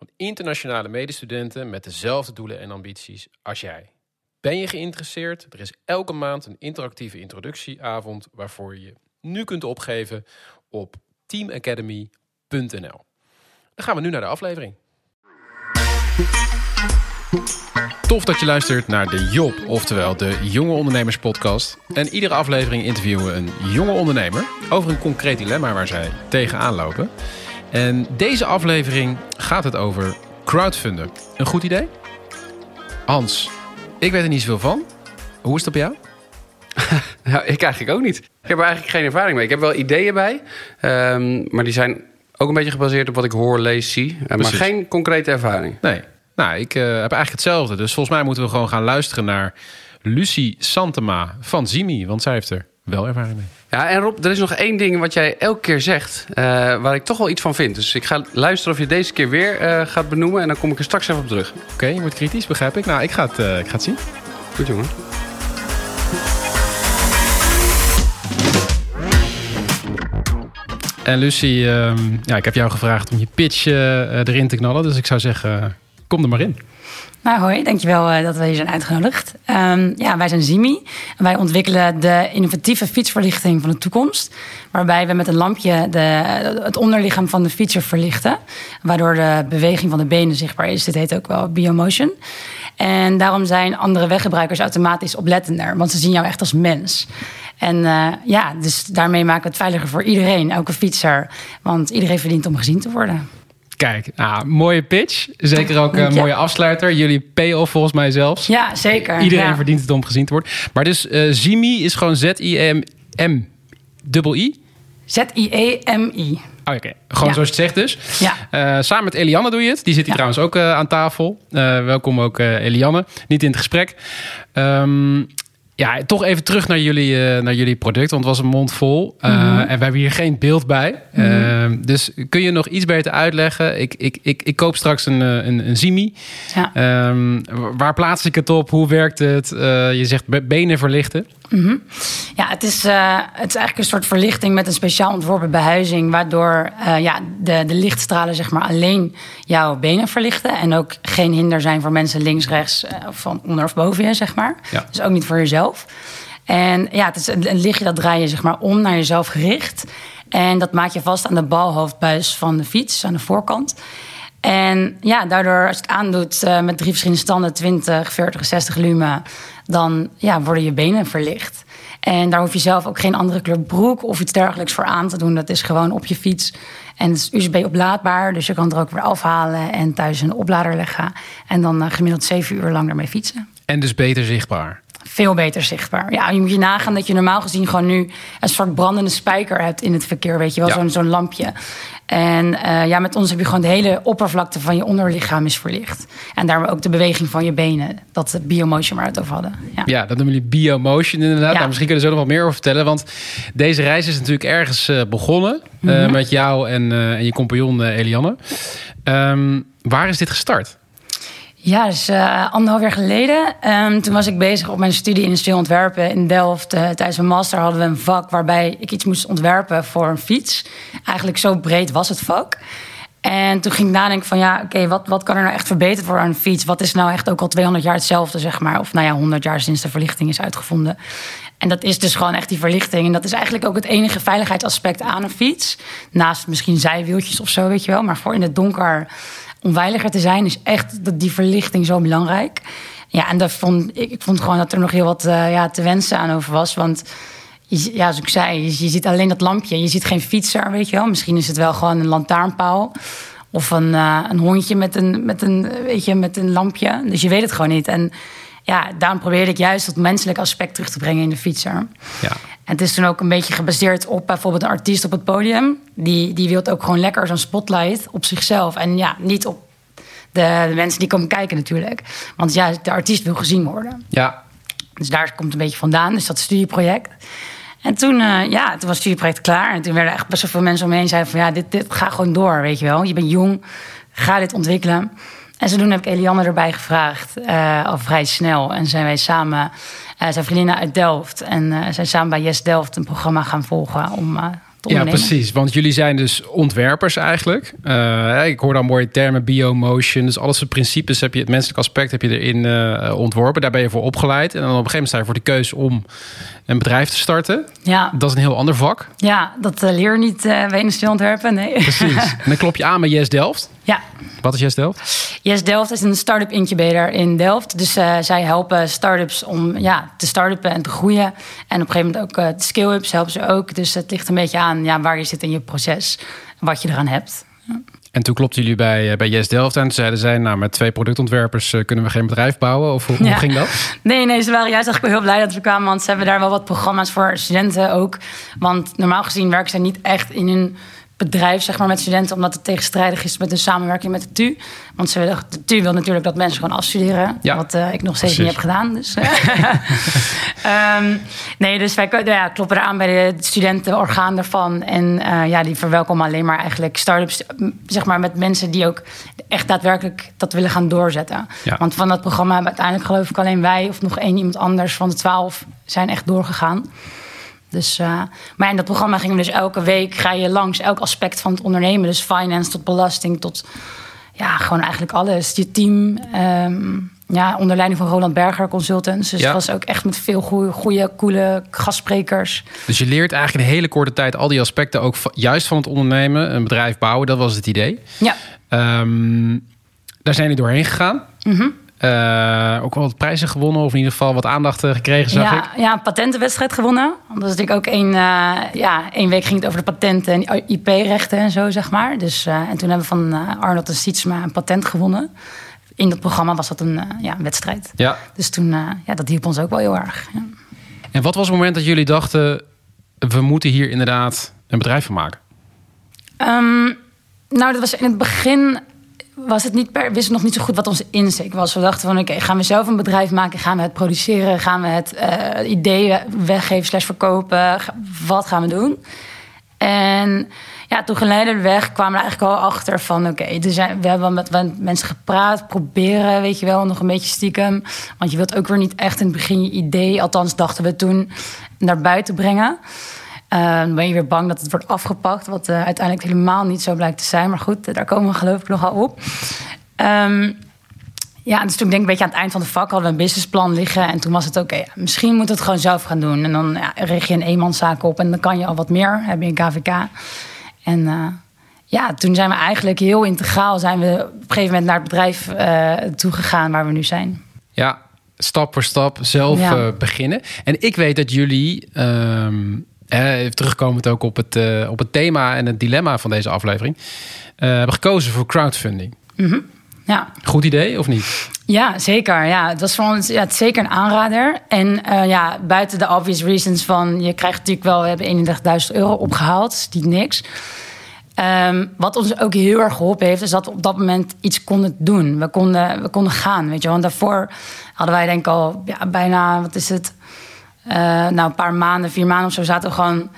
van internationale medestudenten met dezelfde doelen en ambities als jij. Ben je geïnteresseerd? Er is elke maand een interactieve introductieavond waarvoor je je nu kunt opgeven op teamacademy.nl. Dan gaan we nu naar de aflevering. Tof dat je luistert naar de Job, oftewel de Jonge Ondernemers Podcast. En iedere aflevering interviewen we een jonge ondernemer over een concreet dilemma waar zij tegenaan lopen. En deze aflevering gaat het over crowdfunden. Een goed idee? Hans, ik weet er niet zoveel van. Hoe is het op jou? Nou, ik eigenlijk ook niet. Ik heb er eigenlijk geen ervaring mee. Ik heb wel ideeën bij, ehm, maar die zijn ook een beetje gebaseerd op wat ik hoor, lees, zie. Uh, maar geen concrete ervaring. Nee. Nou, ik eh, heb eigenlijk hetzelfde. Dus volgens mij moeten we gewoon gaan luisteren naar Lucie Santema van Zimi. Want zij heeft er wel ervaring mee. Ja, en Rob, er is nog één ding wat jij elke keer zegt, eh, waar ik toch wel iets van vind. Dus ik ga luisteren of je deze keer weer eh, gaat benoemen en dan kom ik er straks even op terug. Oké, je wordt kritisch, begrijp ik. Nou, ik ga het, eh, ik ga het zien. Goed jongen. En Lucie, ehm, ja, ik heb jou gevraagd om je pitch erin te knallen. Dus ik zou zeggen, kom er maar in. Nou, hoi, dankjewel uh, dat we hier zijn uitgenodigd. Um, ja, wij zijn Zimi. Wij ontwikkelen de innovatieve fietsverlichting van de toekomst. Waarbij we met een lampje de, het onderlichaam van de fietser verlichten. Waardoor de beweging van de benen zichtbaar is. Dit heet ook wel biomotion. En daarom zijn andere weggebruikers automatisch oplettender. Want ze zien jou echt als mens. En uh, ja, dus daarmee maken we het veiliger voor iedereen, elke fietser. Want iedereen verdient om gezien te worden. Kijk, nou, mooie pitch. Zeker ook een mooie afsluiter. Jullie payoff volgens mij zelfs. Ja, zeker. Iedereen ja. verdient het om gezien te worden. Maar dus uh, Zimi is gewoon Z-I-M-M-I-I? Z-I-E-M-I. Oh, Oké, okay. gewoon ja. zoals je het zegt dus. Ja. Uh, samen met Elianne doe je het. Die zit hier trouwens ook uh, aan tafel. Welkom ook Elianne. Niet in het gesprek. Um, ja, toch even terug naar jullie, uh, naar jullie product, want het was een mond vol. Uh, mm-hmm. En we hebben hier geen beeld bij. Mm-hmm. Uh, dus kun je nog iets beter uitleggen? Ik, ik, ik, ik koop straks een, een, een Zimi. Ja. Um, waar plaats ik het op? Hoe werkt het? je zegt benen verlichten. Mm-hmm. Ja, het is, uh, het is eigenlijk een soort verlichting met een speciaal ontworpen behuizing, waardoor uh, ja, de, de lichtstralen zeg maar alleen jouw benen verlichten en ook geen hinder zijn voor mensen links, rechts, uh, van onder of boven je, zeg maar. Ja. Dus ook niet voor jezelf. En ja, het is een, een lichtje dat draai je zeg maar om naar jezelf gericht. En dat maak je vast aan de balhoofdbuis van de fiets, aan de voorkant. En ja, daardoor als je het aandoet uh, met drie verschillende standen, 20, 40, 60 lumen, dan ja, worden je benen verlicht. En daar hoef je zelf ook geen andere kleur broek of iets dergelijks voor aan te doen. Dat is gewoon op je fiets. En het is USB-oplaadbaar, dus je kan het er ook weer afhalen en thuis een oplader leggen. En dan uh, gemiddeld zeven uur lang ermee fietsen. En dus beter zichtbaar. Veel beter zichtbaar. Ja, je moet je nagaan dat je normaal gezien gewoon nu een soort brandende spijker hebt in het verkeer, weet je wel, ja. zo'n zo'n lampje. En uh, ja, met ons heb je gewoon de hele oppervlakte van je onderlichaam is verlicht. En daarmee ook de beweging van je benen. Dat de biomotion waar we het over hadden. Ja, ja dat noemen jullie biomotion inderdaad. Ja. Nou, misschien kunnen we zo nog wat meer over vertellen. Want deze reis is natuurlijk ergens uh, begonnen. Mm -hmm. uh, met jou en, en je compagnon Elianne. Um, waar is dit gestart? Ja, dus anderhalf jaar geleden. Um, toen was ik bezig op mijn studie industrieel ontwerpen in Delft. Uh, tijdens mijn master hadden we een vak waarbij ik iets moest ontwerpen voor een fiets. Eigenlijk zo breed was het vak. En toen ging ik nadenken van ja, oké, wat, wat kan er nou echt verbeterd worden aan een fiets? Wat is nou echt ook al 200 jaar hetzelfde, zeg maar? Of nou ja, 100 jaar sinds de verlichting is uitgevonden. En dat is dus gewoon echt die verlichting. En dat is eigenlijk ook het enige veiligheidsaspect aan een fiets. Naast misschien zijwieltjes of zo, weet je wel. Maar voor in het donker onveiliger te zijn, is echt die verlichting zo belangrijk. Ja, en dat vond, ik, ik vond gewoon dat er nog heel wat uh, ja, te wensen aan over was. Want ja, zoals ik zei, je, ziet alleen dat lampje. Je ziet geen fietser, weet je wel. Misschien is het wel gewoon een lantaarnpaal. Of een, uh, een hondje met een, met, een, weet je, met een lampje. Dus je weet het gewoon niet. En ja, daarom probeerde ik juist dat menselijke aspect terug te brengen in de fietser. Ja. En het is toen ook een beetje gebaseerd op bijvoorbeeld een artiest op het podium. Die, die wil ook gewoon lekker zo'n spotlight op zichzelf. En ja, niet op de, de mensen die komen kijken natuurlijk. Want ja, de artiest wil gezien worden. Ja, Dus daar komt het een beetje vandaan, dus dat studieproject. En toen, eh, ja, toen was het studieproject klaar. En toen werden echt best wel veel mensen omheen zeiden van... ja, dit, dit ga gewoon door, weet je wel. Je bent jong, ga dit ontwikkelen. En zodoende heb ik Eliane erbij gevraagd, eh, al vrij snel. En zijn wij samen, eh zijn vriendinnen uit Delft... en eh, zijn samen bij Yes Delft een programma gaan volgen om te ja, precies. Want jullie zijn dus ontwerpers eigenlijk. Ik hoor dan mooie termen, biomotion. Dus alles de principes heb je, het menselijk aspect heb je erin ontworpen. Daar ben je voor opgeleid. En dan op een gegeven moment sta je voor de keuze om een bedrijf te starten. Ja, Dat is een heel ander vak. ja dat eh, leer je niet eh, bij nee. Precies. en dan klop je aan bij Yes Delft. ja, Wat is Yes Delft? Yes Delft is een start-up incubator in Delft. Dus eh, zij helpen start-ups om ja, te start-uppen en te groeien. En op een gegeven moment ook de scale-ups helpen ze ook. Dus het ligt een beetje aan ja, waar je zit in je proces. en Wat je eraan hebt. En toen klopten jullie bij, eh, bij Yes Delft. Toen zeiden zij, nou met twee productontwerpers eh, kunnen we geen bedrijf bouwen. Of hoe, ging dat? Nee, nee, ze waren juist eigenlijk wel heel blij dat we kwamen. Want ze hebben daar wel wat programma's voor studenten ook. Want normaal gezien werken zij niet echt in een bedrijf zeg maar, met studenten... omdat het tegenstrijdig is met de samenwerking met de TU. Want ze willen, de TU wil natuurlijk dat mensen gewoon afstuderen. Ja, wat eh, ik nog steeds precies. niet heb gedaan. Dus, Ehm, nee, dus wij ja, kloppen eraan bij de studentenorgaan daarvan. En eh, ja, die verwelkomen alleen maar eigenlijk start-ups... zeg maar met mensen die ook echt daadwerkelijk dat willen gaan doorzetten. Ja. Want van dat programma hebben uiteindelijk geloof ik alleen wij... of nog één iemand anders van de twaalf zijn echt doorgegaan. Dus, eh, maar in dat programma gingen we dus elke week... ga je langs elk aspect van het ondernemen. Dus finance tot belasting tot... ja, gewoon eigenlijk alles. Je team... ehm, ja, onder leiding van Roland Berger Consultants. Dus Ja. het was ook echt met veel goede, coole gastsprekers. Dus je leert eigenlijk in een hele korte tijd al die aspecten ook juist van het ondernemen, een bedrijf bouwen. Dat was het idee. Ja, Ehm, daar zijn jullie doorheen gegaan. Mhm. Eh, ook wel wat prijzen gewonnen, of in ieder geval wat aandacht eh, gekregen, zag ja, ik. ja, een patentenwedstrijd gewonnen. Dat is natuurlijk ook één, eh, ja, één week ging het over de patenten en IP-rechten en zo, zeg maar. Dus, en toen hebben we van Arnold en Sietsma een patent gewonnen. In dat programma was dat een, ja, een wedstrijd. Ja. Dus toen, ja, dat hielp ons ook wel heel erg. Ja. En wat was het moment dat jullie dachten, we moeten hier inderdaad een bedrijf van maken? Ehm, nou, dat was in het begin was het niet per, wisten nog niet zo goed wat onze insteek was. We dachten van, oké, gaan we zelf een bedrijf maken? Gaan we het produceren? Gaan we het eh idee weggeven slash verkopen? Wat gaan we doen? En ja, toen geleidelijk kwamen we eigenlijk al achter van... oké, we hebben met mensen gepraat, proberen, weet je wel... nog een beetje stiekem. Want je wilt ook weer niet echt in het begin je idee... althans dachten we toen, naar buiten brengen. Eh, dan ben je weer bang dat het wordt afgepakt... wat eh, uiteindelijk helemaal niet zo blijkt te zijn. Maar goed, daar komen we geloof ik nogal op. Ehm, ja, dus toen denk ik een beetje aan het eind van de vak hadden we een businessplan liggen. En toen was het oké, ja, misschien moeten we het gewoon zelf gaan doen. En dan ja, richt je een eenmanszaak op en dan kan je al wat meer. Heb je een KVK. En eh, ja, toen zijn we eigenlijk heel integraal zijn we op een gegeven moment naar het bedrijf eh toegegaan waar we nu zijn. Ja, stap voor stap zelf Ja. beginnen. En ik weet dat jullie, ehm eh, even terugkomend ook op het, eh, op het thema en het dilemma van deze aflevering, eh, hebben gekozen voor crowdfunding. Ja, Goed idee of niet? Ja, zeker. Ja, het was voor ons ja, het zeker een aanrader. En eh, ja, buiten de obvious reasons van... je krijgt natuurlijk wel... we hebben 31.000 euro opgehaald, niet niks. Ehm, wat ons ook heel erg geholpen heeft... is dat we op dat moment iets konden doen. We konden, we konden gaan, weet je. Want daarvoor hadden wij denk ik al ja, bijna... wat is het? Eh, nou, een paar maanden, vier maanden of zo... zaten we gewoon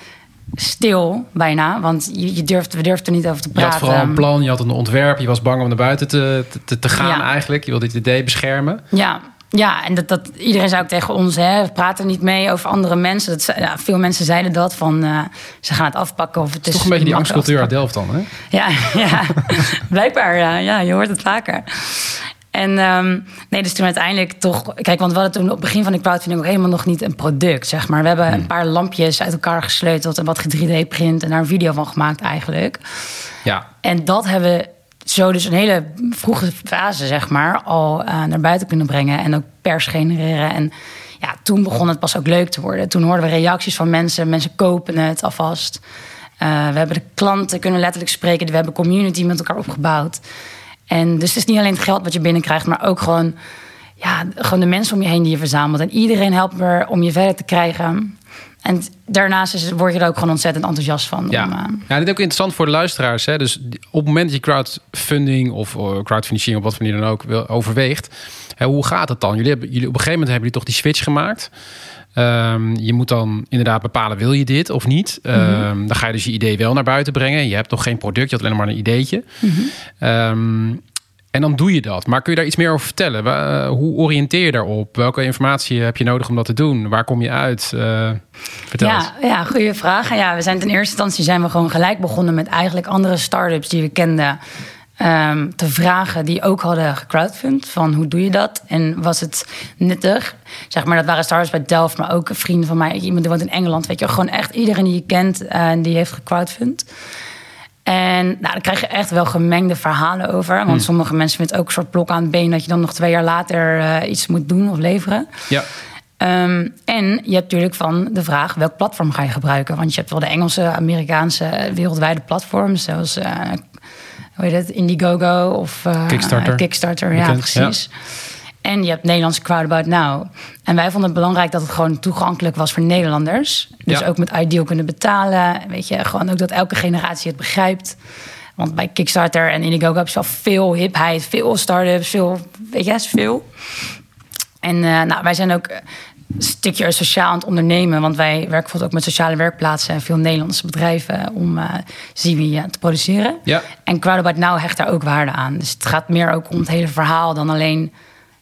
stil bijna. Want je, je durft, we durfden er niet over te Je praten. had vooral een plan, je had een ontwerp, je was bang om naar buiten te, te, te gaan Ja. eigenlijk. Je wilde dit idee beschermen. Ja, ja en dat, dat, iedereen zei ook tegen ons, hè, we praten niet mee over andere mensen. Dat, ja, veel mensen zeiden dat, van eh, ze gaan het afpakken. Of het is Toch een beetje die angstcultuur uit Delft dan, hè? Ja, ja. blijkbaar, ja, ja, je hoort het vaker. En ehm, nee, dus toen uiteindelijk toch... Kijk, want we hadden toen op het begin van de crowdfunding... ook helemaal nog niet een product, zeg maar. We hebben Hmm. een paar lampjes uit elkaar gesleuteld... en wat 3D-print en daar een video van gemaakt eigenlijk. Ja. En dat hebben we zo dus een hele vroege fase, zeg maar, al eh, naar buiten kunnen brengen. En ook pers genereren. En ja, toen begon het pas ook leuk te worden. Toen hoorden we reacties van mensen. Mensen kopen het alvast. Eh, we hebben de klanten kunnen letterlijk spreken. We hebben community met elkaar opgebouwd. En dus het is niet alleen het geld wat je binnenkrijgt, maar ook gewoon, ja, gewoon de mensen om je heen die je verzamelt. En iedereen helpt er om je verder te krijgen. En daarnaast is, word je er ook gewoon ontzettend enthousiast van. Ja. Om, eh, ja, dit is ook interessant voor de luisteraars. Hè? Dus op het moment dat je crowdfunding of eh, crowdfinanciering, op wat manier dan ook, overweegt. Hè, hoe gaat het dan? Jullie hebben, jullie, op een gegeven moment hebben jullie toch die switch gemaakt. Ehm, je moet dan inderdaad bepalen, wil je dit of niet? Ehm, Dan ga je dus je idee wel naar buiten brengen. Je hebt nog geen product, je had alleen maar een ideetje. Ehm, en dan doe je dat. Maar kun je daar iets meer over vertellen? Eh, hoe oriënteer je daarop? Welke informatie heb je nodig om dat te doen? Waar kom je uit? Eh, vertel eens. Ja, ja, goede vraag. Ja, we zijn ten eerste instantie zijn we gewoon gelijk begonnen met eigenlijk andere start-ups die we kenden. Ehm, te vragen die ook hadden gecrowdfund. Van hoe doe je dat? En was het nuttig? Zeg maar, dat waren start-ups bij Delft, maar ook vrienden van mij. Iemand die woont in Engeland. Weet je, gewoon echt iedereen die je kent, eh, die heeft gecrowdfund. En nou, daar krijg je echt wel gemengde verhalen over. Want sommige mensen vinden het ook een soort blok aan het been... dat je dan nog twee jaar later eh, iets moet doen of leveren. Ja. Ehm, en je hebt natuurlijk van de vraag welk platform ga je gebruiken. Want je hebt wel de Engelse, Amerikaanse, wereldwijde platforms. Zoals eh, hoe heet het, Indiegogo of eh, Kickstarter. Kickstarter, ja, precies. En je hebt Nederlandse Crowdabout Now. En wij vonden het belangrijk dat het gewoon toegankelijk was voor Nederlanders. Dus Ja. ook met Ideal kunnen betalen. Weet je, gewoon ook dat elke generatie het begrijpt. Want bij Kickstarter en Indiegogo heb je wel veel hipheid, veel start-ups, veel, weet je, is veel. En eh, nou, wij zijn ook stukje sociaal aan het ondernemen. Want wij werken bijvoorbeeld ook met sociale werkplaatsen en veel Nederlandse bedrijven om eh Ziwi eh, te produceren. Ja. En Crowdabout Now hecht daar ook waarde aan. Dus het gaat meer ook om het hele verhaal dan alleen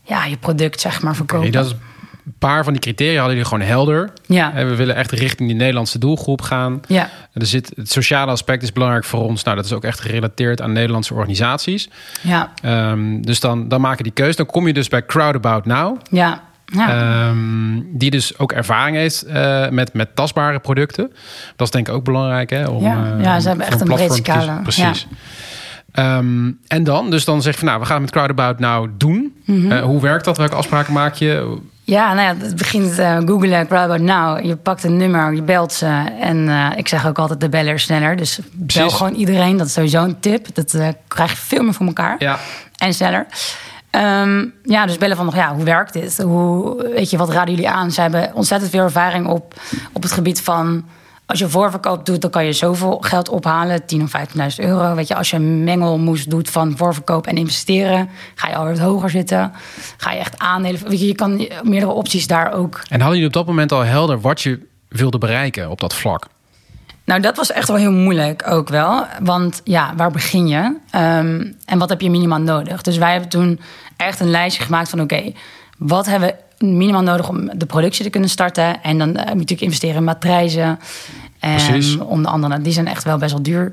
ja, je product, zeg maar, verkopen. Dat is een paar van die criteria hadden jullie gewoon helder. Ja. We willen echt richting die Nederlandse doelgroep gaan. Ja, Er zit, het sociale aspect is belangrijk voor ons. Nou, dat is ook echt gerelateerd aan Nederlandse organisaties. ja, Ehm, dus dan, dan maak je die keuze. Dan kom je dus bij Crowdabout Now. ja. Ja. Ehm, die dus ook ervaring heeft eh, met, met tastbare producten. Dat is denk ik ook belangrijk. Hè, om, Ja, eh, ja, ze hebben echt een breed scala. Precies. Ehm, en dan, dus dan zeg je van, nou, we gaan het met Crowdabout nou doen. Mhm. Eh, hoe werkt dat? Welke afspraken maak je? Ja, nou ja, het begint uh, googlen, Crowdabout Now. Je pakt een nummer, je belt ze. En ik zeg ook altijd, de beller sneller. Dus bel Precies. gewoon iedereen. Dat is sowieso een tip. Dat krijg je veel meer voor elkaar. Ja, En sneller. Ehm, ja, dus bellen van nog, ja, hoe werkt dit? Hoe, weet je, wat raden jullie aan? Ze hebben ontzettend veel ervaring op, op het gebied van... als je voorverkoop doet, dan kan je zoveel geld ophalen. 10.000 of 15.000 euro. Weet je, als je een mengelmoes doet van voorverkoop en investeren... ga je alweer hoger zitten. Ga je echt aandelen... Weet je, je kan meerdere opties daar ook... en hadden jullie op dat moment al helder wat je wilde bereiken op dat vlak? Nou, dat was echt wel heel moeilijk ook wel. Want ja, waar begin je? Ehm, en wat heb je minimaal nodig? Dus wij hebben toen echt een lijstje gemaakt van... oké, wat hebben we minimaal nodig om de productie te kunnen starten? En dan eh, moet je natuurlijk investeren in matrijzen. Ehm, Precies. onder andere, die zijn echt wel best wel duur.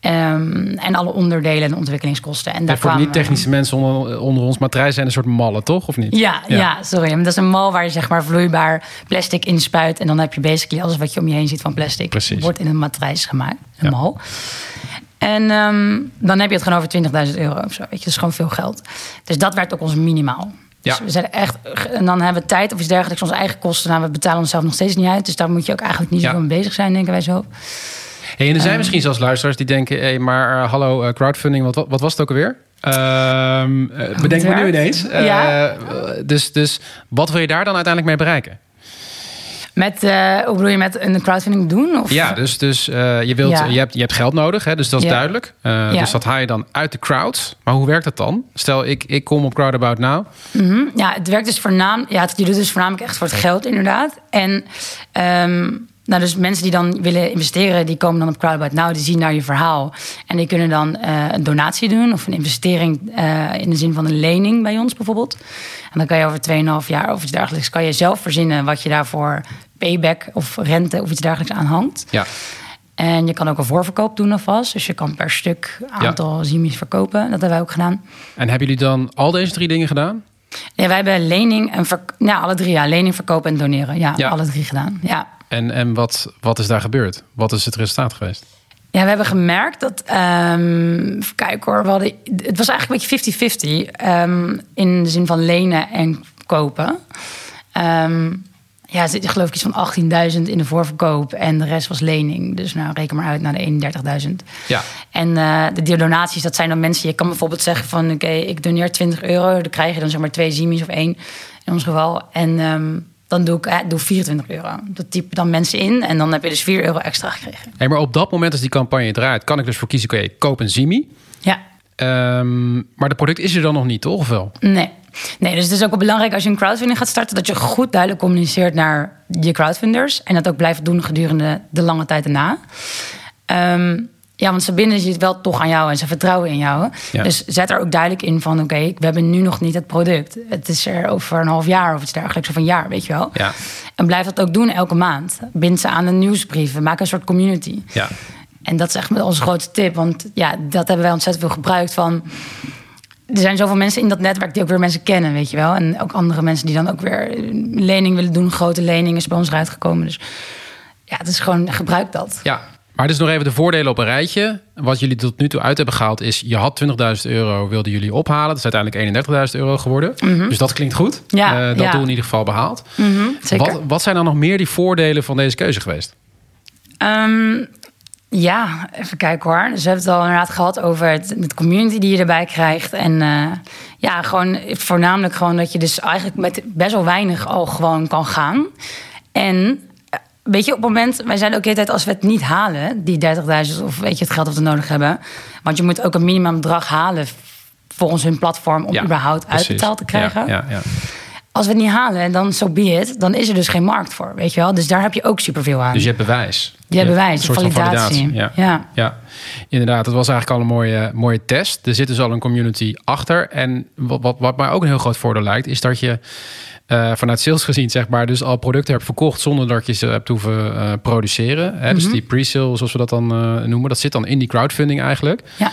Ehm, en alle onderdelen en ontwikkelingskosten. En daar En voor niet-technische mensen onder, onder ons, matrijs zijn een soort mallen, toch? Of niet? ja, ja. sorry. Maar dat is een mal waar je zeg maar vloeibaar plastic inspuit. En dan heb je basically alles wat je om je heen ziet van plastic. Precies. Wordt in een matrijs gemaakt. Een Ja. mal. En ehm, dan heb je het gewoon over 20.000 euro of zo. Weet je, dat is gewoon veel geld. Dus dat werd ook ons minimaal. Dus Ja. we zijn echt. En dan hebben we tijd of iets dergelijks, onze eigen kosten. Nou, we betalen onszelf nog steeds niet uit. Dus daar moet je ook eigenlijk niet Ja. zo mee bezig zijn, denken wij zo. Hey, en er zijn Ehm. misschien zelfs luisteraars die denken... Hey, maar eh, hallo, eh, crowdfunding, wat, wat, wat was het ook alweer? Ehm eh, bedenk me nu ineens. Ja. dus, dus wat wil je daar dan uiteindelijk mee bereiken? Met, hoe bedoel je met een crowdfunding doen? Of? Ja, dus, dus je, wilt, Ja. je, hebt, je hebt geld nodig, hè, dus dat is Ja. duidelijk. Ja. Dus dat haal je dan uit de crowd. Maar hoe werkt dat dan? Stel, ik, ik kom op Crowdabout Now. Mhm. Ja, het werkt dus voornamelijk. Ja, het, je doet dus voornamelijk echt voor het geld, inderdaad. En ehm, nou, dus mensen die dan willen investeren, die komen dan op Crowdabout Now, die zien naar je verhaal. En die kunnen dan eh, een donatie doen of een investering eh, in de zin van een lening bij ons bijvoorbeeld. En dan kan je over 2,5 jaar of iets dergelijks, kan je zelf verzinnen wat je daarvoor payback of rente of iets dergelijks aan hangt. Ja, En je kan ook een voorverkoop doen alvast. Dus je kan per stuk aantal zimis verkopen. Dat hebben wij ook gedaan. en hebben jullie dan al deze drie dingen gedaan? Ja, wij hebben lening en ja, alle drie, ja, lening, verkopen en doneren. Ja, Ja. alle drie gedaan. Ja. En, en wat, wat is daar gebeurd? Wat is het resultaat geweest? ja, we hebben gemerkt dat, ehm kijken hoor, we hadden, het was eigenlijk een beetje 50-50 ehm, in de zin van lenen en kopen. Ehm, ja, er zit geloof ik iets van 18.000 in de voorverkoop en de rest was lening. Dus nou, reken maar uit naar de 31.000. Ja, En eh, de donaties, dat zijn dan mensen... Je kan bijvoorbeeld zeggen van... oké, ik doneer 20 euro. Dan krijg je dan zeg maar twee zimis of één in ons geval. En dan doe ik eh, doe 24 euro. Dat type dan mensen in en dan heb je dus 4 euro extra gekregen. Hey, maar op dat moment als die campagne draait, kan ik dus voor kiezen, oké, ik koop een Zimi. Ja, Ehm, maar de product is er dan nog niet, toch? Of wel? nee. Nee, dus het is ook wel belangrijk als je een crowdfunding gaat starten... dat je goed duidelijk communiceert naar je crowdfunders... en dat ook blijft doen gedurende de lange tijd daarna. Ehm, ja, want ze binden zich wel toch aan jou en ze vertrouwen in jou. Ja. Dus zet er ook duidelijk in van... oké, we hebben nu nog niet het product. Het is er over een half jaar of iets dergelijks, of een jaar, weet je wel. Ja. En blijf dat ook doen elke maand. Bind ze aan de nieuwsbrieven, maak een soort community. Ja. En dat is echt onze grootste tip. Want ja, dat hebben wij ontzettend veel gebruikt van. Er zijn zoveel mensen in dat netwerk die ook weer mensen kennen, weet je wel. En ook andere mensen die dan ook weer een lening willen doen. Grote leningen is bij ons eruit gekomen. Dus ja, het is gewoon, gebruik dat. Ja, maar dus nog even de voordelen op een rijtje. Wat jullie tot nu toe uit hebben gehaald is... je had 20.000 euro, wilden jullie ophalen. Dat is uiteindelijk 31.000 euro geworden. Dus dat klinkt goed. Mhm. Ja, Eh, dat ja. doel in ieder geval behaald. Zeker. Wat, wat zijn dan nog meer die voordelen van deze keuze geweest? Ehm, ja, even kijken hoor. Dus we hebben het al inderdaad gehad over het, het community die je erbij krijgt. En eh, ja, gewoon voornamelijk gewoon dat je dus eigenlijk met best wel weinig al gewoon kan gaan. En weet je, op het moment, wij zijn ook de hele tijd als we het niet halen, die 30.000 of weet je het geld dat we nodig hebben. Want je moet ook een minimumbedrag halen volgens hun platform om überhaupt precies. uitbetaald te krijgen. Ja, ja, ja. Als we het niet halen, dan so be it. Dan is er dus geen markt voor, weet je wel. Dus daar heb je ook superveel aan. Dus je hebt bewijs. Je hebt bewijs, een soort van validatie. Ja. Ja. ja, inderdaad. Dat was eigenlijk al een mooie, mooie test. Er zit dus al een community achter. En wat, wat, wat mij ook een heel groot voordeel lijkt... is dat je eh, vanuit sales gezien, zeg maar... dus al producten hebt verkocht zonder dat je ze hebt hoeven eh, produceren. Hè? Mhm. Dus die pre-sale, zoals we dat dan eh, noemen... dat zit dan in die crowdfunding eigenlijk. Ja.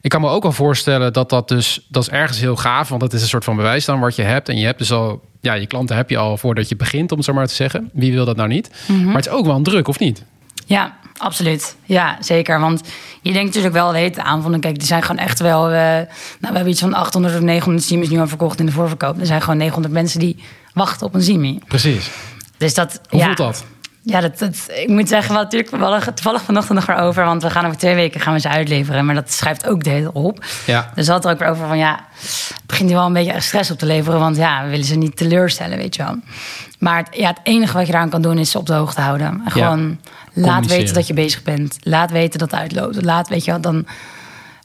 Ik kan me ook wel voorstellen dat dat dus... dat is ergens heel gaaf, want dat is een soort van bewijs dan wat je hebt. En je hebt dus al... ja, je klanten heb je al voordat je begint, om het zo maar te zeggen. Wie wil dat nou niet? Mhm. Maar het is ook wel een druk, of niet? Ja, absoluut. Ja, zeker. Want je denkt natuurlijk wel tijd aan van... kijk, die zijn gewoon echt wel... eh, nou, we hebben iets van 800 of 900 Siemens nu al verkocht in de voorverkoop. Er zijn gewoon 900 mensen die wachten op een Simi. Precies. Dus dat... Hoe ja, voelt dat? Ja, dat, dat, ik moet zeggen, wat natuurlijk, hadden toevallig vanochtend nog erover... want we gaan over twee weken gaan we ze uitleveren. Maar dat schrijft ook de hele op. Ja. Dus het er ook weer over van... ja, het begint hier wel een beetje stress op te leveren... want ja, we willen ze niet teleurstellen, weet je wel. Maar het, ja, het enige wat je eraan kan doen is ze op de hoogte houden. En gewoon laat weten dat je bezig bent. Laat weten dat het uitloopt. Laat, weet je wel, dan...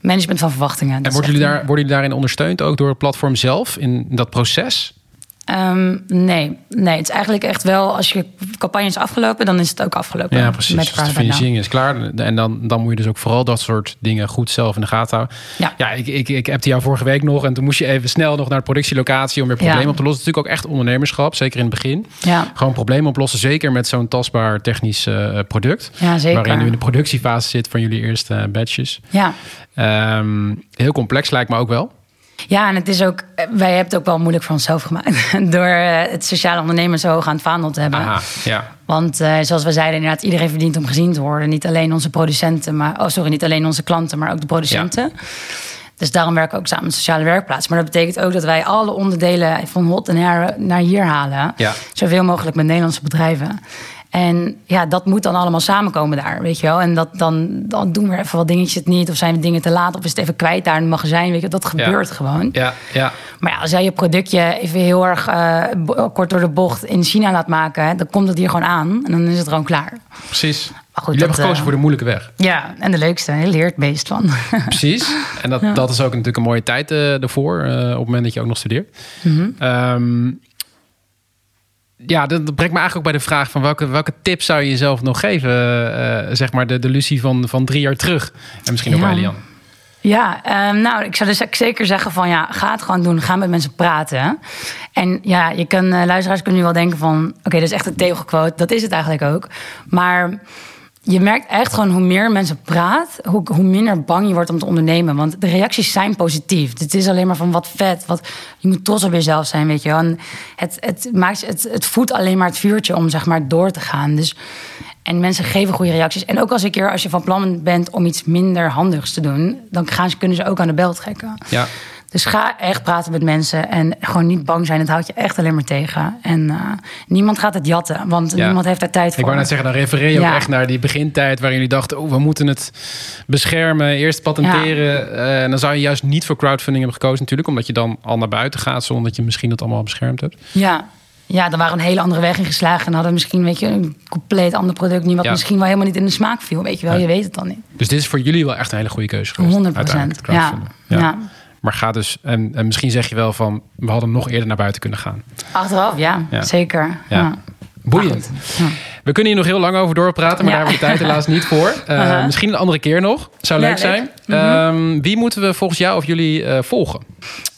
Management van verwachtingen. En worden jullie, daar, worden jullie daarin ondersteund ook door het platform zelf in dat proces? Ehm, nee, nee, het is eigenlijk echt wel... als je campagne is afgelopen, dan is het ook afgelopen. Ja, precies. Met Als de financiering is klaar. En dan, dan moet je dus ook vooral dat soort dingen goed zelf in de gaten houden. Ja. ja ik, ik, ik heb die jou vorige week nog. En toen moest je even snel nog naar de productielocatie om weer problemen Ja. op te lossen. Het is natuurlijk ook echt ondernemerschap, zeker in het begin. Ja. Gewoon problemen oplossen, zeker met zo'n tastbaar technisch eh, product. Ja, zeker. Waarin nu in de productiefase zit van jullie eerste eh, batches. Ja. Ehm, heel complex lijkt me ook wel. Ja, en het is ook, wij hebben het ook wel moeilijk voor onszelf gemaakt. Door eh, het sociale ondernemen zo hoog aan het vaandel te hebben. Aha, ja. Want eh, zoals we zeiden, inderdaad, iedereen verdient om gezien te worden. Niet alleen onze producenten, maar, oh sorry, niet alleen onze klanten, maar ook de producenten. Dus daarom werken we ook samen met sociale werkplaats. Maar dat betekent ook dat wij alle onderdelen van hot en her naar hier halen. Ja. Zoveel mogelijk met Nederlandse bedrijven. En ja, dat moet dan allemaal samenkomen daar, weet je wel. En dat, dan, dan doen we even wat dingetjes het niet. Of zijn we dingen te laat, of is het even kwijt daar in het magazijn. Weet je, dat gebeurt gewoon. Ja, ja. Maar ja, als jij je productje even heel erg eh, kort door de bocht in China laat maken, dan komt het hier gewoon aan en dan is het gewoon klaar. precies. goed, jullie hebben dat, gekozen eh, voor de moeilijke weg. Ja, en de leukste, je leert meest van. Precies. En dat, dat is ook natuurlijk een mooie tijd eh, ervoor. op het moment dat je ook nog studeert. Mhm. Ehm, ja, dat, brengt me eigenlijk ook bij de vraag van welke, welke tips zou je jezelf nog geven? eh, zeg maar de, de Lucie van, van drie jaar terug. En misschien ook Ja. bij Elian. Ja, ehm, nou, ik zou dus zeker zeggen van ja, ga het gewoon doen. Ga met mensen praten. En ja, je kan, eh, luisteraars kunnen nu wel denken van... oké, dat is echt een tegelquote. Dat is het eigenlijk ook. Maar je merkt echt gewoon hoe meer mensen praat... Hoe, hoe minder bang je wordt om te ondernemen. Want de reacties zijn positief. Het is alleen maar van wat vet. Wat, je moet trots op jezelf zijn, weet je wel. En het, het, maakt, het, het voedt alleen maar het vuurtje om zeg maar door te gaan. Dus... En mensen geven goede reacties. En ook als een keer als je van plan bent om iets minder handigs te doen, dan kunnen ze ook aan de bel trekken. Ja. Dus ga echt praten met mensen en gewoon niet bang zijn. Het houdt je echt alleen maar tegen. En eh, niemand gaat het jatten, want Ja. niemand heeft daar tijd voor. Ik wou net zeggen, dan refereer je Ja. ook echt naar die begintijd... waarin jullie dachten, oh, we moeten het beschermen, eerst patenteren. Eh, en dan zou je juist niet voor crowdfunding hebben gekozen natuurlijk... omdat je dan al naar buiten gaat... zonder dat je misschien dat allemaal beschermd hebt. Ja, Ja, dan waren we een hele andere weg ingeslagen. En hadden misschien weet je, een compleet ander product. Wat Ja. misschien wel helemaal niet in de smaak viel. Weet je wel, Ja. je weet het dan niet. Dus dit is voor jullie wel echt een hele goede keuze geweest. 100 uiteindelijk, het Ja. Ja. Maar ga dus, en, en misschien zeg je wel van, we hadden nog eerder naar buiten kunnen gaan. Achteraf, ja, Ja. zeker. Ja. Ja. Boeiend. Ja. We kunnen hier nog heel lang over doorpraten, maar daar hebben we de tijd helaas niet voor. Eh, Uh-huh. Misschien een andere keer nog. Zou leuk. zijn. Mhm. Ehm, wie moeten we volgens jou of jullie eh, volgen?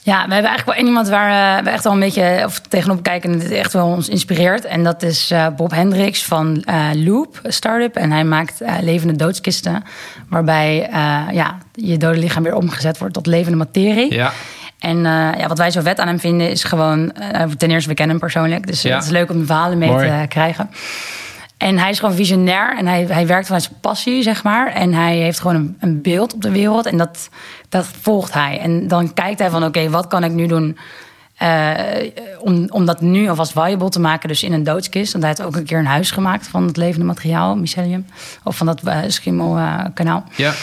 Ja, we hebben eigenlijk wel één iemand waar eh, we echt wel een beetje of tegenop kijken en dit echt wel ons inspireert. En dat is eh, Bob Hendricks van eh, Loop, start-up. En hij maakt eh, levende doodskisten, waarbij eh, ja, je dode lichaam weer omgezet wordt tot levende materie. Ja. En eh, ja, wat wij zo vet aan hem vinden is gewoon... eh, ten eerste, we kennen hem persoonlijk. Dus eh, Ja. het is leuk om de verhalen mee Mooi. te krijgen. En hij is gewoon visionair en hij, hij werkt vanuit zijn passie, zeg maar. En hij heeft gewoon een, een beeld op de wereld en dat, dat volgt hij. En dan kijkt hij van, oké, wat kan ik nu doen... eh, om, om dat nu alvast viable te maken, dus in een doodskist. Want hij heeft ook een keer een huis gemaakt van het levende materiaal, mycelium. Of van dat uh, schimmelkanaal. Ja.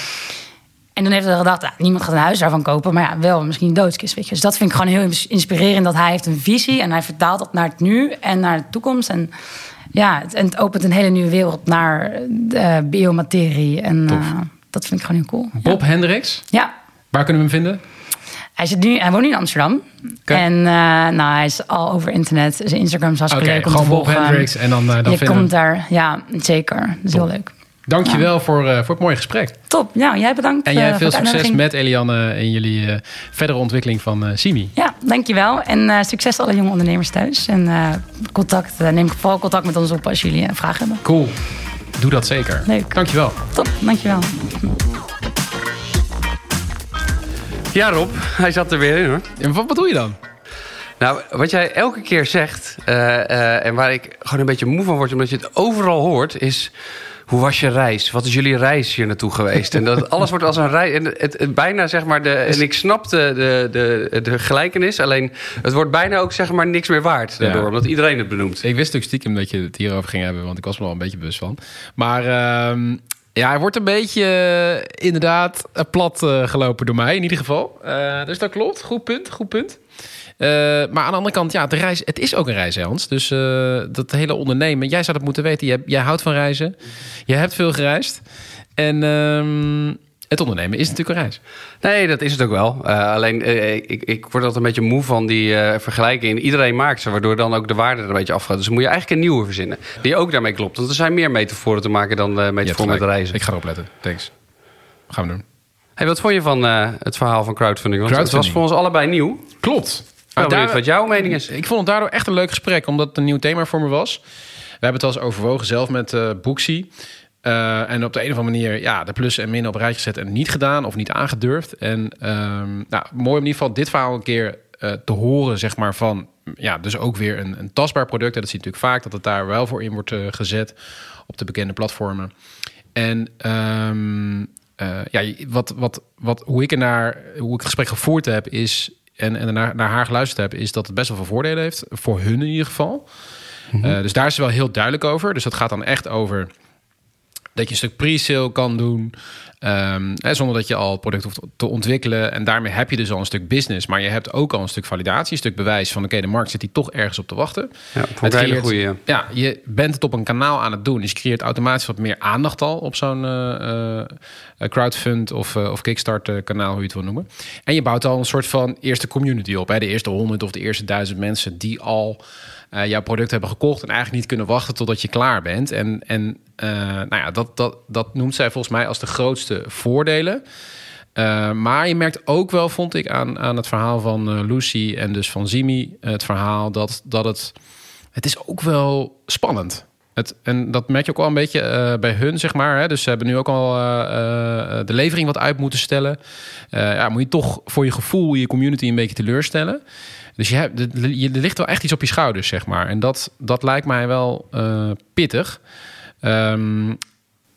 En dan heeft hij gedacht, ah, niemand gaat een huis daarvan kopen. Maar ja, wel misschien een doodskist, weet je. Dus dat vind ik gewoon heel inspirerend. Dat hij heeft een visie en hij vertaalt dat naar het nu en naar de toekomst. En ja, het, en het opent een hele nieuwe wereld naar de biomaterie. En eh, dat vind ik gewoon heel cool. Bob Hendricks, Ja. waar kunnen we hem vinden? Hij, zit nu, hij woont nu in Amsterdam. En eh, nou, hij is al over internet. Zijn Instagram is hartstikke leuk om gewoon te Bob volgen. Hendricks en dan, eh, dan je komt hem. daar, ja, zeker. Dat is heel leuk. Dankjewel voor, eh, voor het mooie gesprek. Top. Nou, jij bedankt. En eh, jij voor veel succes met Eliane in jullie eh, verdere ontwikkeling van eh, Simi. Ja, dankjewel. En eh, succes alle jonge ondernemers thuis. En eh, contact, eh, neem vooral contact met ons op als jullie eh, vragen hebben. Cool. Doe dat zeker. Leuk. Dankjewel. Top, dankjewel. Ja, Rob, hij zat er weer in hoor. En wat bedoel je dan? Nou, wat jij elke keer zegt, eh, eh, en waar ik gewoon een beetje moe van word, omdat je het overal hoort, is. Hoe was je reis? Wat is jullie reis hier naartoe geweest? En dat alles wordt als een reis. En het, het bijna zeg maar. De, en ik snap de, de, de, de gelijkenis. Alleen het wordt bijna ook zeg maar niks meer waard. Daardoor, Ja. omdat iedereen het benoemt. Ik wist natuurlijk stiekem dat je het hierover ging hebben, want ik was me wel een beetje bewust van. Maar ehm, ja, hij wordt een beetje eh, inderdaad plat eh, gelopen door mij in ieder geval. Eh, dus dat klopt. Goed punt, goed punt. Eh, maar aan de andere kant, ja, de reis, het is ook een reis, Hans. Dus eh, dat hele ondernemen, jij zou dat moeten weten. Jij, jij houdt van reizen. Je hebt veel gereisd. En ehm, het ondernemen is natuurlijk een reis. Nee, dat is het ook wel. Eh, alleen ik, ik word altijd een beetje moe van die eh, vergelijking. Iedereen maakt ze, waardoor dan ook de waarde er een beetje afgaat. Dus dan moet je eigenlijk een nieuwe verzinnen. Die ook daarmee klopt. Want er zijn meer metaforen te maken dan metaforen met reizen. Ik ga erop letten. Thanks. Gaan we doen. Hey, wat vond je van het verhaal van crowdfunding? Want Crowdfunding. het was voor ons allebei nieuw. Klopt. Ben benieuwd wat jouw mening is. Ik vond het daardoor echt een leuk gesprek, omdat het een nieuw thema voor me was. We hebben het al eens overwogen zelf met eh Boeksy. Eh, en op de een of andere manier ja, de plussen en minnen op een rijtje gezet en niet gedaan of niet aangedurfd. En ehm, nou, mooi om in ieder geval dit verhaal een keer eh, te horen, zeg maar, van ja, dus ook weer een, een tastbaar product. En dat zie je natuurlijk vaak, dat het daar wel voor in wordt gezet op de bekende platformen. En ehm, eh, ja, wat, wat, wat, hoe ik er naar, hoe ik het gesprek gevoerd heb, is en, en naar, naar haar geluisterd heb, is dat het best wel veel voordelen heeft. Voor hun in ieder geval. Eh, dus daar is ze wel heel duidelijk over. Dus dat gaat dan echt over dat je een stuk pre-sale kan doen. ehm, hè, zonder dat je al het product hoeft te ontwikkelen. En daarmee heb je dus al een stuk business. Maar je hebt ook al een stuk validatie. Een stuk bewijs van oké, de markt zit hier toch ergens op te wachten. Ja, een hele goeie, ja. Ja, je bent het op een kanaal aan het doen. Dus je creëert automatisch wat meer aandacht al op zo'n eh, crowdfund of, of Kickstarter kanaal, hoe je het wil noemen. En je bouwt al een soort van eerste community op. Hè? De eerste honderd of de eerste duizend mensen die al eh, jouw product hebben gekocht en eigenlijk niet kunnen wachten totdat je klaar bent. En, en eh, nou ja, dat, dat, dat noemt zij volgens mij als de grootste voordelen. Uh, maar je merkt ook wel, vond ik, aan, aan het verhaal van Lucy en dus van Zimi, het verhaal dat, dat het, het is ook wel spannend. Het, en dat merk je ook wel een beetje bij hun, zeg maar. Hè? Dus ze hebben nu ook al de levering wat uit moeten stellen. ja, moet je toch voor je gevoel je community een beetje teleurstellen. Dus je hebt, je, er ligt wel echt iets op je schouders, zeg maar. En dat, dat lijkt mij wel pittig. Um,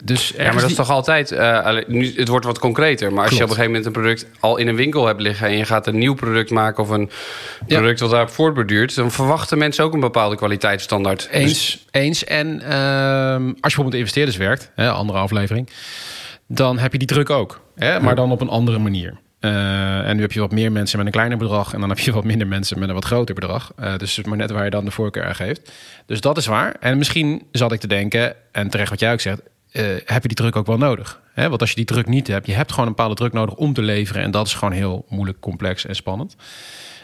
dus ja, maar dat is toch altijd. Uh, nu, het wordt wat concreter. Maar als Klopt. je op een gegeven moment een product al in een winkel hebt liggen. en je gaat een nieuw product maken. of een product ja. wat daarop voortborduurt. dan verwachten mensen ook een bepaalde kwaliteitsstandaard. Eens, dus... eens. En uh, als je bijvoorbeeld met investeerders werkt, hè, andere aflevering. dan heb je die druk ook. Hè, maar dan op een andere manier. Eh, en nu heb je wat meer mensen met een kleiner bedrag. En dan heb je wat minder mensen met een wat groter bedrag. Uh, dus het is maar net waar je dan de voorkeur aan geeft. Dus dat is waar. En misschien zat ik te denken, en terecht wat jij ook zegt, uh, heb je die druk ook wel nodig? Hè? Want als je die druk niet hebt, je hebt gewoon een bepaalde druk nodig om te leveren. En dat is gewoon heel moeilijk, complex en spannend.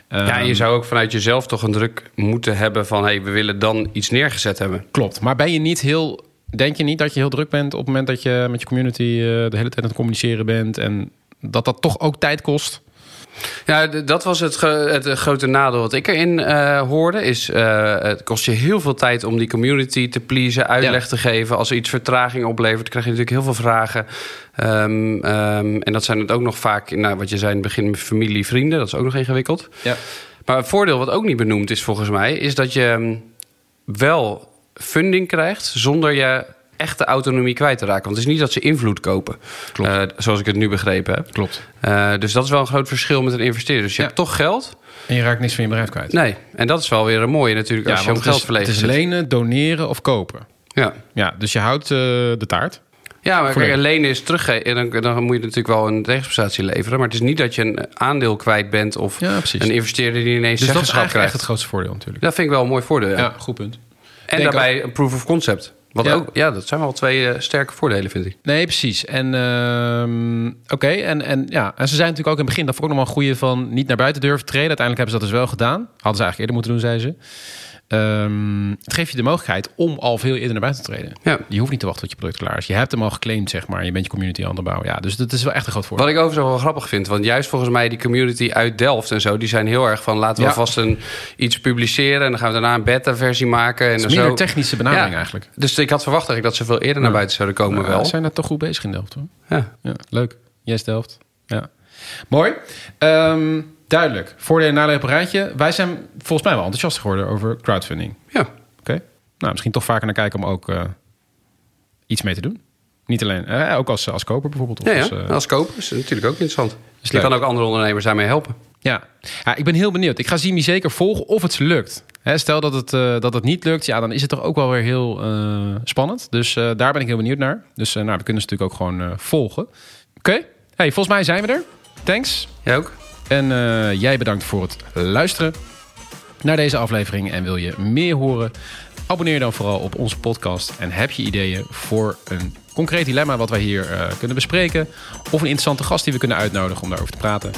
Ja, je zou ook vanuit jezelf toch een druk moeten hebben van... hey, we willen dan iets neergezet hebben. Klopt, maar ben je niet heel... Denk je niet dat je heel druk bent op het moment dat je met je community de hele tijd aan het communiceren bent... en dat dat toch ook tijd kost? Ja, dat was het, het grote nadeel wat ik erin uh, hoorde. Is, uh, het kost je heel veel tijd om die community te pleasen, uitleg ja. te geven. Als er iets vertraging oplevert, krijg je natuurlijk heel veel vragen. Um, um, en dat zijn het ook nog vaak, nou, wat je zei in het begin, familie, vrienden. Dat is ook nog ingewikkeld. Ja. Maar het voordeel wat ook niet benoemd is volgens mij... is dat je wel funding krijgt zonder je echte autonomie kwijt te raken. Want het is niet dat ze invloed kopen. Uh, zoals ik het nu begrepen heb. Klopt. Uh, dus dat is wel een groot verschil met een investeerder. Dus je ja. hebt toch geld. En je raakt niks van je bedrijf kwijt. Nee, en dat is wel weer een mooie natuurlijk als je om geld verlegt. Het is lenen, doneren of kopen. Ja. ja dus je houdt uh, de taart. Ja, maar kijk, lenen is teruggeven. Dan, dan moet je natuurlijk wel een tegenprestatie leveren. Maar het is niet dat je een aandeel kwijt bent... of ja, een investeerder die ineens dus dat is krijgt. het grootste voordeel natuurlijk. Dat vind ik wel een mooi voordeel, ja. ja goed punt. En Denk daarbij ook. een proof of concept. Wat ja. ook, ja, dat zijn wel twee uh, sterke voordelen, vind ik. Nee, precies. En uh, oké, okay. en, en ja, en ze zijn natuurlijk ook in het begin, ik nog wel een goede van niet naar buiten durven treden. Uiteindelijk hebben ze dat dus wel gedaan. Hadden ze eigenlijk eerder moeten doen, zei ze. Um, het geeft je de mogelijkheid om al veel eerder naar buiten te treden. Ja. Je hoeft niet te wachten tot je product klaar is. Je hebt hem al geclaimd, zeg maar. Je bent je community aan het bouwen. Ja, dus dat is wel echt een groot voordeel. Wat ik overigens wel grappig vind, want juist volgens mij die community uit Delft en zo, die zijn heel erg van laten we ja. vast een, iets publiceren en dan gaan we daarna een beta-versie maken. En het is zo. meer een technische benadering ja. eigenlijk. Dus ik had verwacht dat, ik dat ze veel eerder naar buiten zouden komen. Nou, wel. Ze zijn daar toch goed bezig in Delft hoor. Ja. ja leuk. Yes, Delft. Ja. Mooi. Um, Duidelijk. Voordelen en nadelen op een rijtje. Wij zijn volgens mij wel enthousiast geworden over crowdfunding. Ja. Oké. Okay. Nou, misschien toch vaker naar kijken om ook uh, iets mee te doen. Niet alleen, uh, ook als, als koper bijvoorbeeld. Of ja, ja. Als, uh, als koper is natuurlijk ook interessant. Dus je kan ook andere ondernemers daarmee helpen. Ja. ja, ik ben heel benieuwd. Ik ga Zimi zeker volgen of het ze lukt. Hè, stel dat het, uh, dat het niet lukt, ja, dan is het toch ook wel weer heel uh, spannend. Dus uh, daar ben ik heel benieuwd naar. Dus nou, we kunnen ze natuurlijk ook gewoon volgen. Oké, okay. hey, volgens mij zijn we er. Thanks. Jij ook. En uh, jij bedankt voor het luisteren naar deze aflevering. En wil je meer horen? Abonneer dan vooral op onze podcast. En heb je ideeën voor een concreet dilemma wat wij hier uh, kunnen bespreken? Of een interessante gast die we kunnen uitnodigen om daarover te praten?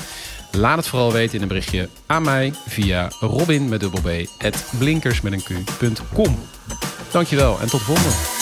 Laat het vooral weten in een berichtje aan mij via robin met dubbel b, blinkers met een. Dankjewel en tot de volgende.